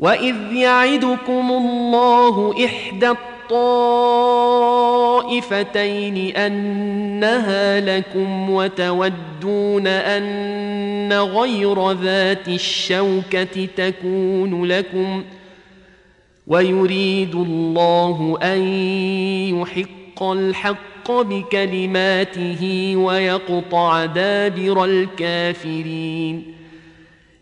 واذ يعدكم الله احدى الطائفتين انها لكم وتودون ان غير ذات الشوكه تكون لكم ويريد الله ان يحق الحق بكلماته ويقطع دابر الكافرين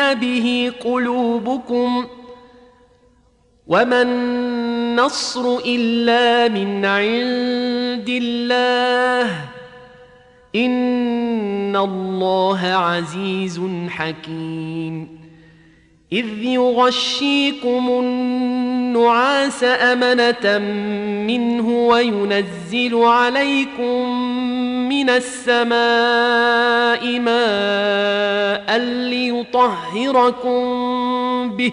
به قلوبكم وما النصر الا من عند الله ان الله عزيز حكيم إذ يغشيكم النعاس أمنة منه وينزل عليكم من السماء ماء ليطهركم به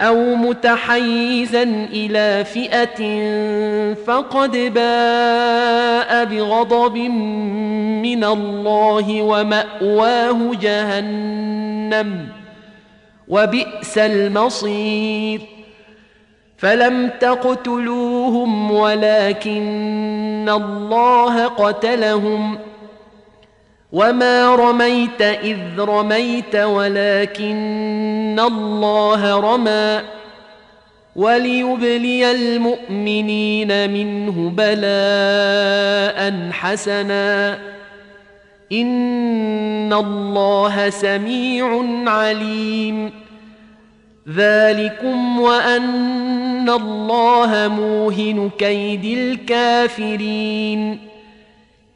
أو متحيزا إلى فئة فقد باء بغضب من الله ومأواه جهنم وبئس المصير. فلم تقتلوهم ولكن الله قتلهم. وما رميت اذ رميت ولكن الله رمى وليبلي المؤمنين منه بلاء حسنا ان الله سميع عليم ذلكم وان الله موهن كيد الكافرين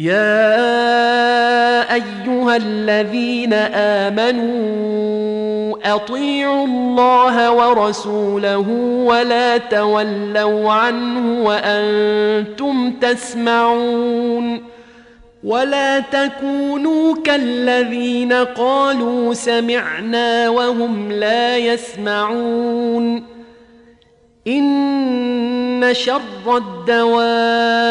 يا ايها الذين امنوا اطيعوا الله ورسوله ولا تولوا عنه وأنتم تسمعون ولا تكونوا كالذين قالوا سمعنا وهم لا يسمعون ان شر الدواب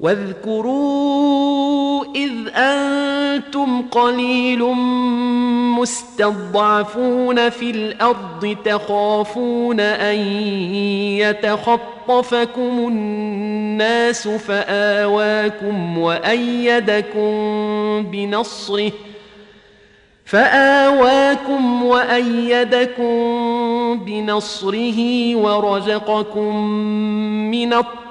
واذكروا إذ أنتم قليل مستضعفون في الأرض تخافون أن يتخطفكم الناس فآواكم وأيدكم بنصره فآواكم وأيدكم بنصره ورزقكم من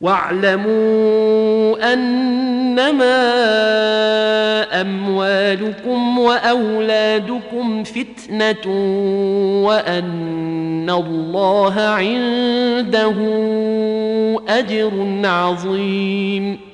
واعلموا أنما أموالكم وأولادكم فتنة وأن الله عنده أجر عظيم.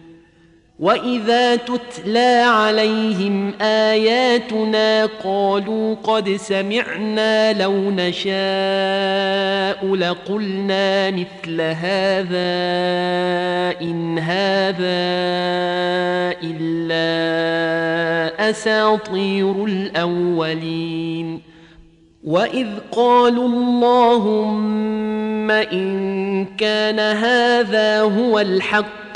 واذا تتلى عليهم اياتنا قالوا قد سمعنا لو نشاء لقلنا مثل هذا ان هذا الا اساطير الاولين واذ قالوا اللهم ان كان هذا هو الحق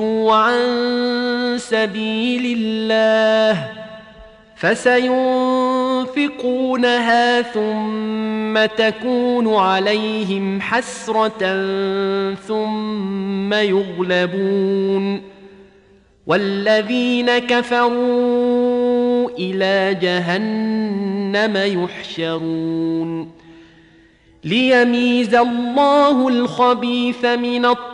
عن سبيل الله فسينفقونها ثم تكون عليهم حسرة ثم يغلبون والذين كفروا جهنم جهنم يحشرون ليميز الله الخبيث من الطيب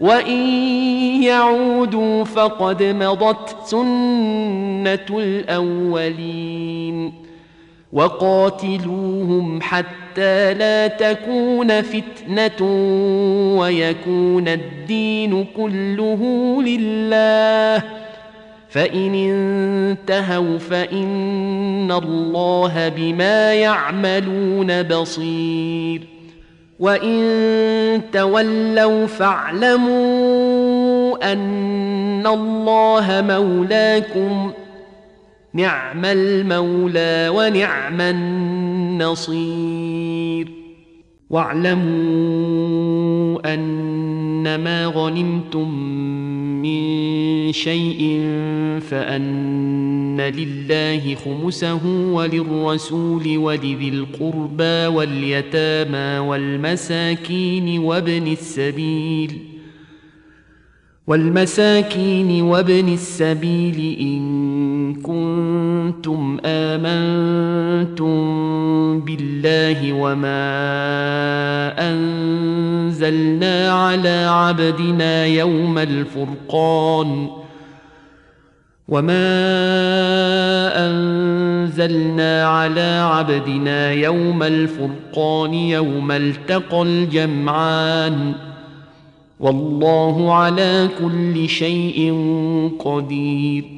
وان يعودوا فقد مضت سنه الاولين وقاتلوهم حتى لا تكون فتنه ويكون الدين كله لله فان انتهوا فان الله بما يعملون بصير وان تولوا فاعلموا ان الله مولاكم نعم المولى ونعم النصير واعلموا انما غنمتم من شيء فأن لله خمسه وللرسول ولذي القربى واليتامى والمساكين وابن السبيل والمساكين وابن السبيل إن كنتم آمنتم بالله وما أنزلنا على عبدنا يوم الفرقان. وما أنزلنا على عبدنا يوم الفرقان يوم التقى الجمعان. والله على كل شيء قدير.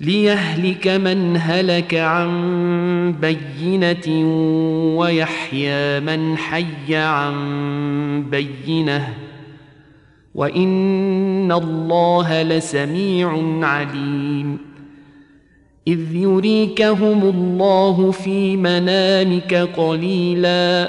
ليهلك من هلك عن بينه ويحيى من حي عن بينه وان الله لسميع عليم. اذ يريكهم الله في منامك قليلا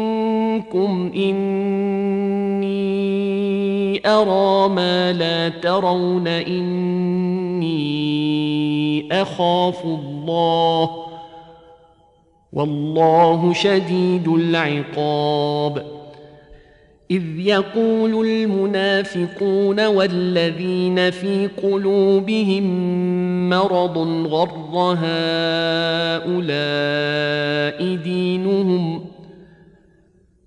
إني أرى ما لا ترون إني أخاف الله والله شديد العقاب. إذ يقول المنافقون والذين في قلوبهم مرض غر هؤلاء دينهم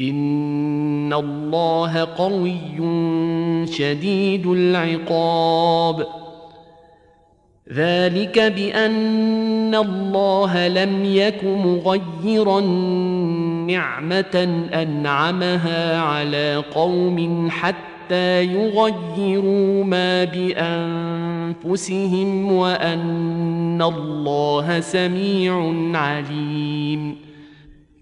ان الله قوي شديد العقاب ذلك بان الله لم يك مغيرا نعمه انعمها على قوم حتى يغيروا ما بانفسهم وان الله سميع عليم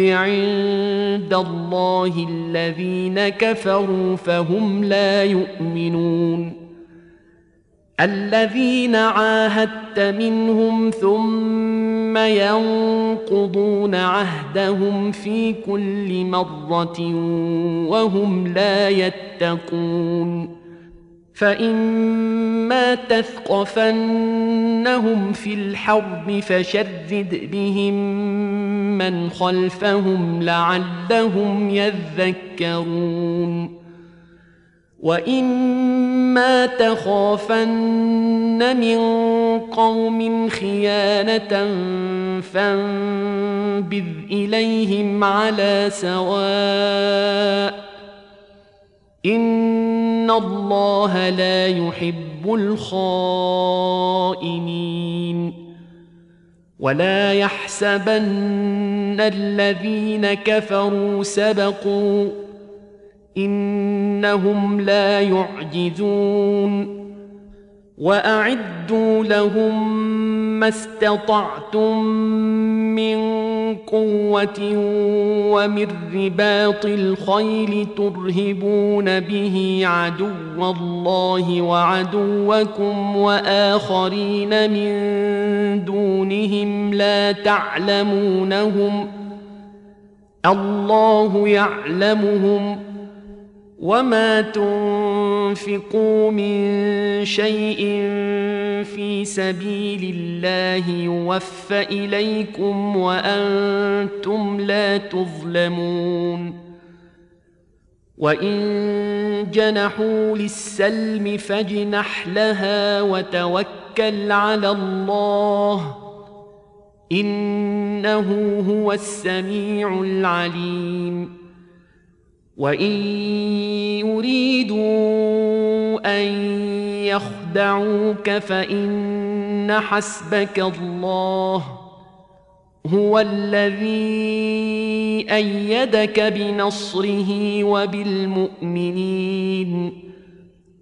عند الله الذين كفروا فهم لا يؤمنون الذين عاهدت منهم ثم ينقضون عهدهم في كل مره وهم لا يتقون فإما تثقفنهم في الحرب فشدد بهم من خلفهم لعلهم يذكرون وإما تخافن من قوم خيانة فانبذ إليهم على سواء ان الله لا يحب الخائنين ولا يحسبن الذين كفروا سبقوا انهم لا يعجزون واعدوا لهم ما استطعتم من قوه ومن رباط الخيل ترهبون به عدو الله وعدوكم واخرين من دونهم لا تعلمونهم الله يعلمهم وما تنفقوا من شيء في سبيل الله يوفى إليكم وأنتم لا تظلمون وإن جنحوا للسلم فاجنح لها وتوكل على الله. إنه هو السميع العليم. وإن يريدوا أن يخدعوك فإن حسبك الله. هو الذي أيدك بنصره وبالمؤمنين.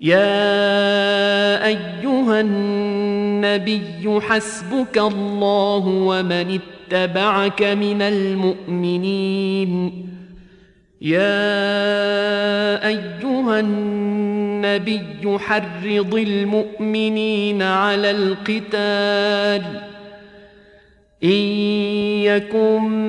يا أيها النبي حسبك الله ومن اتبعك من المؤمنين. يا أيها النبي حرض المؤمنين على القتال. إن يكن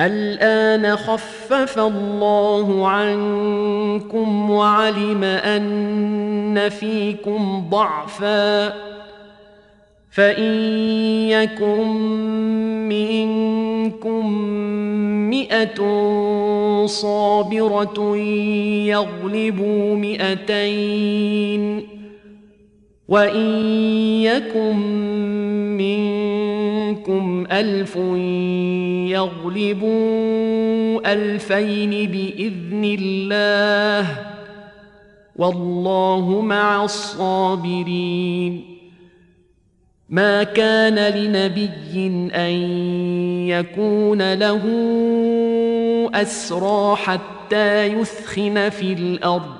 الآن خفف الله عنكم وعلم أن فيكم ضعفاً فإن يكن منكم مئة صابرة يغلبوا مئتين وإن يكن منكم ألف يغلبوا ألفين بإذن الله والله مع الصابرين. ما كان لنبي أن يكون له أسرى حتى يثخن في الأرض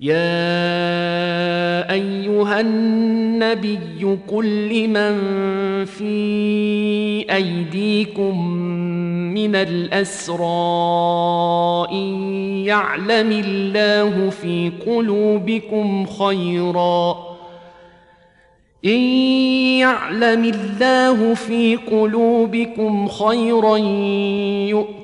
يا أيها النبي قل لمن في أيديكم من الأسرى إن يعلم الله في قلوبكم خيرا إن يعلم الله في قلوبكم خيرا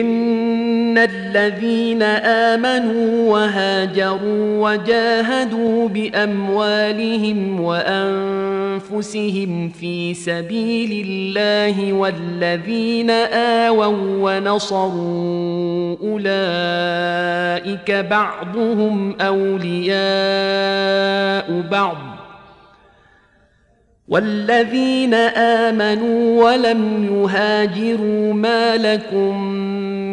ان الذين امنوا وهاجروا وجاهدوا باموالهم وانفسهم في سبيل الله والذين اووا ونصروا اولئك بعضهم اولياء بعض والذين امنوا ولم يهاجروا ما لكم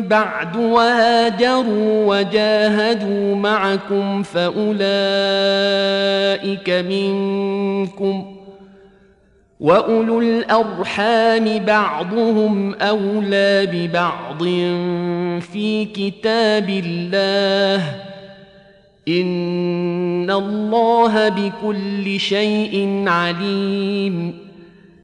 بعد وهاجروا وجاهدوا معكم فأولئك منكم وأولو الأرحام بعضهم أولى ببعض في كتاب الله. إن الله بكل شيء عليم.